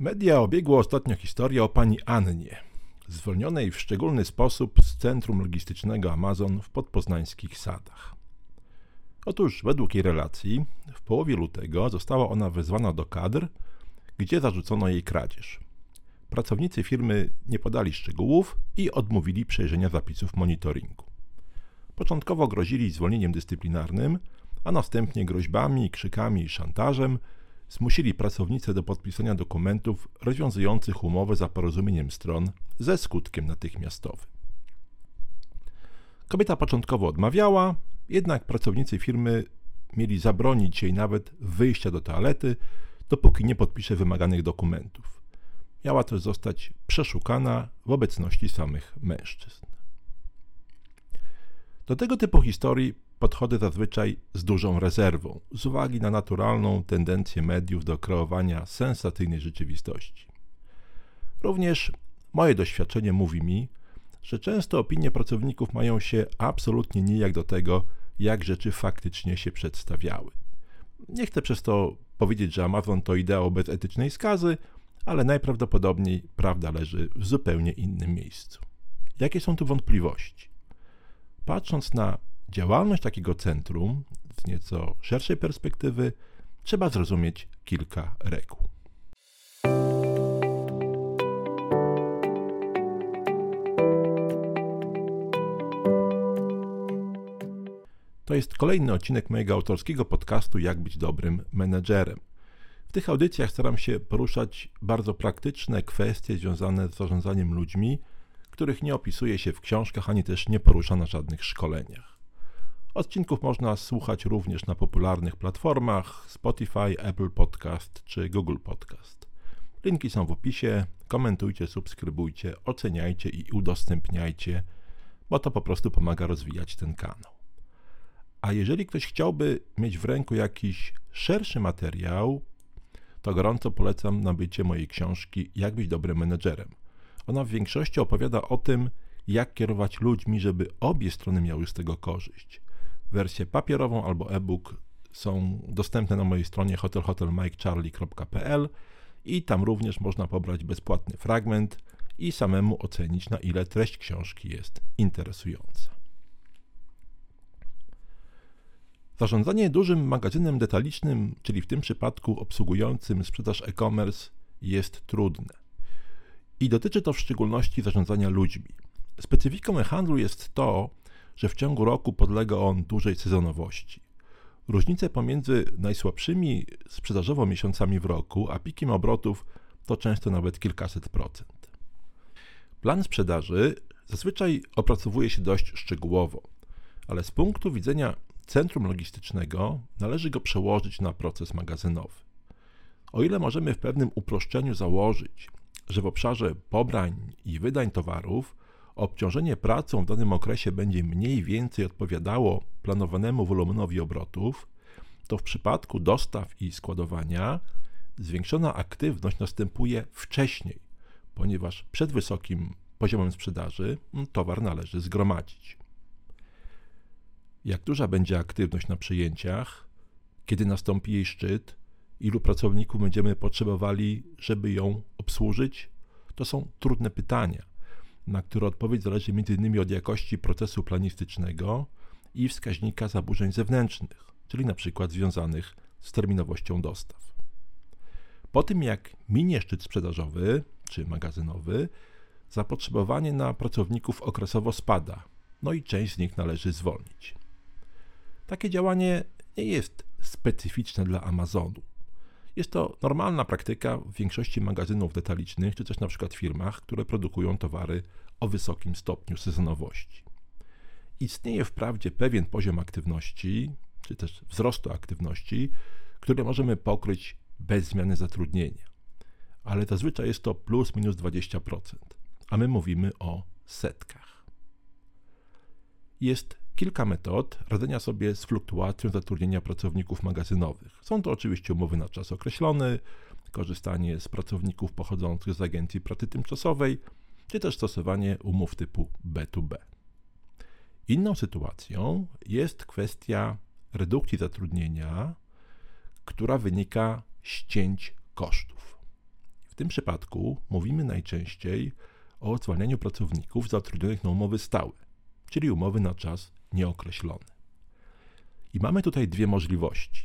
Media obiegło ostatnio historia o pani Annie, zwolnionej w szczególny sposób z centrum logistycznego Amazon w podpoznańskich sadach. Otóż, według jej relacji, w połowie lutego została ona wezwana do kadr, gdzie zarzucono jej kradzież. Pracownicy firmy nie podali szczegółów i odmówili przejrzenia zapisów monitoringu. Początkowo grozili zwolnieniem dyscyplinarnym, a następnie groźbami, krzykami i szantażem zmusili pracownicę do podpisania dokumentów rozwiązujących umowę za porozumieniem stron ze skutkiem natychmiastowym. Kobieta początkowo odmawiała, jednak pracownicy firmy mieli zabronić jej nawet wyjścia do toalety, dopóki nie podpisze wymaganych dokumentów. Miała też zostać przeszukana w obecności samych mężczyzn. Do tego typu historii podchodzę zazwyczaj z dużą rezerwą, z uwagi na naturalną tendencję mediów do kreowania sensacyjnej rzeczywistości. Również moje doświadczenie mówi mi, że często opinie pracowników mają się absolutnie nijak do tego, jak rzeczy faktycznie się przedstawiały. Nie chcę przez to powiedzieć, że Amazon to ideał bez etycznej skazy, ale najprawdopodobniej prawda leży w zupełnie innym miejscu. Jakie są tu wątpliwości? Patrząc na działalność takiego centrum z nieco szerszej perspektywy, trzeba zrozumieć kilka reguł. To jest kolejny odcinek mojego autorskiego podcastu Jak być dobrym menedżerem. W tych audycjach staram się poruszać bardzo praktyczne kwestie związane z zarządzaniem ludźmi, których nie opisuje się w książkach ani też nie porusza na żadnych szkoleniach. Odcinków można słuchać również na popularnych platformach Spotify, Apple Podcast czy Google Podcast. Linki są w opisie. Komentujcie, subskrybujcie, oceniajcie i udostępniajcie, bo to po prostu pomaga rozwijać ten kanał. A jeżeli ktoś chciałby mieć w ręku jakiś szerszy materiał, to gorąco polecam nabycie mojej książki Jak być dobrym menedżerem. Ona w większości opowiada o tym, jak kierować ludźmi, żeby obie strony miały z tego korzyść. Wersję papierową albo e-book są dostępne na mojej stronie hotelhotelmikecharlie.pl i tam również można pobrać bezpłatny fragment i samemu ocenić, na ile treść książki jest interesująca. Zarządzanie dużym magazynem detalicznym, czyli w tym przypadku obsługującym sprzedaż e-commerce, jest trudne. I dotyczy to w szczególności zarządzania ludźmi. Specyfiką e-handlu jest to, że w ciągu roku podlega on dużej sezonowości. Różnice pomiędzy najsłabszymi sprzedażowo miesiącami w roku, a pikiem obrotów to często nawet kilkaset procent. Plan sprzedaży zazwyczaj opracowuje się dość szczegółowo, ale z punktu widzenia centrum logistycznego należy go przełożyć na proces magazynowy. O ile możemy w pewnym uproszczeniu założyć, że w obszarze pobrań i wydań towarów obciążenie pracą w danym okresie będzie mniej więcej odpowiadało planowanemu wolumenowi obrotów, to w przypadku dostaw i składowania zwiększona aktywność następuje wcześniej, ponieważ przed wysokim poziomem sprzedaży towar należy zgromadzić. Jak duża będzie aktywność na przyjęciach, kiedy nastąpi jej szczyt, ilu pracowników będziemy potrzebowali, żeby ją obsłużyć, to są trudne pytania na które odpowiedź zależy m.in. od jakości procesu planistycznego i wskaźnika zaburzeń zewnętrznych, czyli np. związanych z terminowością dostaw. Po tym jak minie szczyt sprzedażowy czy magazynowy, zapotrzebowanie na pracowników okresowo spada, no i część z nich należy zwolnić. Takie działanie nie jest specyficzne dla Amazonu. Jest to normalna praktyka w większości magazynów detalicznych, czy też na przykład firmach, które produkują towary o wysokim stopniu sezonowości. Istnieje wprawdzie pewien poziom aktywności, czy też wzrostu aktywności, który możemy pokryć bez zmiany zatrudnienia, ale zazwyczaj jest to plus minus 20%, a my mówimy o setkach. Jest kilka metod radzenia sobie z fluktuacją zatrudnienia pracowników magazynowych. Są to oczywiście umowy na czas określony, korzystanie z pracowników pochodzących z agencji pracy tymczasowej, czy też stosowanie umów typu B2B. Inną sytuacją jest kwestia redukcji zatrudnienia, która wynika z cięć kosztów. W tym przypadku mówimy najczęściej o zwalnianiu pracowników zatrudnionych na umowy stałe, czyli umowy na czas nieokreślony. I mamy tutaj dwie możliwości.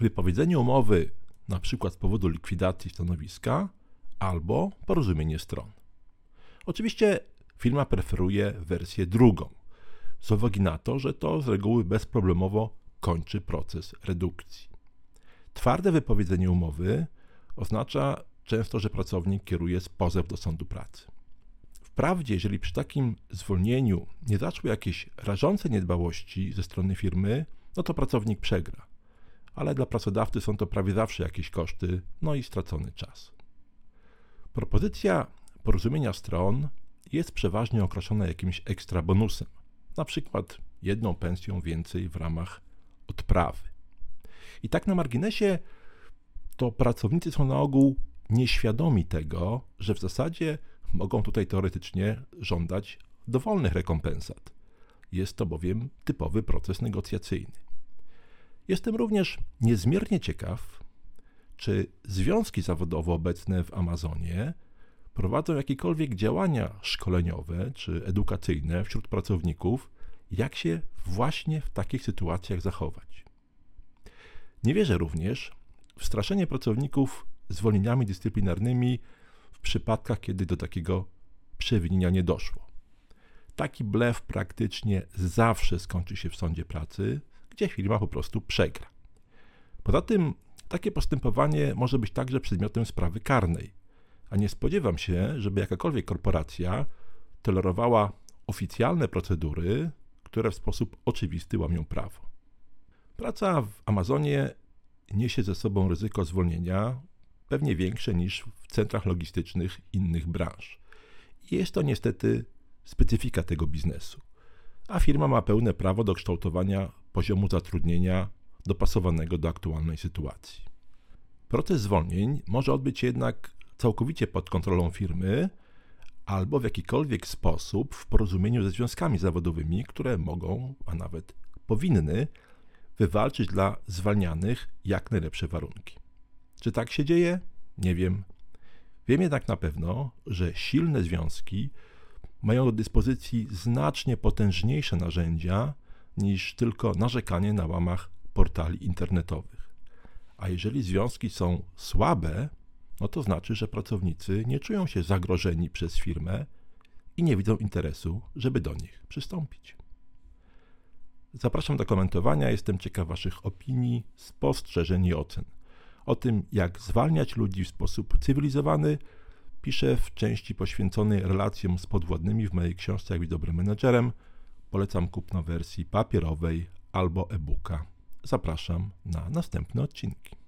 Wypowiedzenie umowy na przykład z powodu likwidacji stanowiska albo porozumienie stron. Oczywiście firma preferuje wersję drugą, z uwagi na to, że to z reguły bezproblemowo kończy proces redukcji. Twarde wypowiedzenie umowy oznacza często, że pracownik kieruje z pozew do sądu pracy. Wprawdzie, jeżeli przy takim zwolnieniu nie zaszły jakieś rażące niedbałości ze strony firmy, no to pracownik przegra. Ale dla pracodawcy są to prawie zawsze jakieś koszty, no i stracony czas. Propozycja porozumienia stron jest przeważnie określona jakimś ekstra bonusem, na przykład jedną pensją więcej w ramach odprawy. I tak na marginesie to pracownicy są na ogół nieświadomi tego, że w zasadzie mogą tutaj teoretycznie żądać dowolnych rekompensat. Jest to bowiem typowy proces negocjacyjny. Jestem również niezmiernie ciekaw, czy związki zawodowe obecne w Amazonie prowadzą jakiekolwiek działania szkoleniowe czy edukacyjne wśród pracowników, jak się właśnie w takich sytuacjach zachować. Nie wierzę również w straszenie pracowników zwolnieniami dyscyplinarnymi przypadkach, kiedy do takiego przewinienia nie doszło. Taki blef praktycznie zawsze skończy się w sądzie pracy, gdzie firma po prostu przegra. Poza tym takie postępowanie może być także przedmiotem sprawy karnej, a nie spodziewam się, żeby jakakolwiek korporacja tolerowała oficjalne procedury, które w sposób oczywisty łamią prawo. Praca w Amazonie niesie ze sobą ryzyko zwolnienia, pewnie większe niż w centrach logistycznych innych branż. Jest to niestety specyfika tego biznesu, a firma ma pełne prawo do kształtowania poziomu zatrudnienia dopasowanego do aktualnej sytuacji. Proces zwolnień może odbyć się jednak całkowicie pod kontrolą firmy albo w jakikolwiek sposób w porozumieniu ze związkami zawodowymi, które mogą, a nawet powinny wywalczyć dla zwalnianych jak najlepsze warunki. Czy tak się dzieje? Nie wiem. Wiem jednak na pewno, że silne związki mają do dyspozycji znacznie potężniejsze narzędzia niż tylko narzekanie na łamach portali internetowych. A jeżeli związki są słabe, no to znaczy, że pracownicy nie czują się zagrożeni przez firmę i nie widzą interesu, żeby do nich przystąpić. Zapraszam do komentowania, jestem ciekaw Waszych opinii, spostrzeżeń i ocen. O tym, jak zwalniać ludzi w sposób cywilizowany, piszę w części poświęconej relacjom z podwładnymi w mojej książce Jak być dobrym menedżerem. Polecam kupno wersji papierowej albo e-booka. Zapraszam na następne odcinki.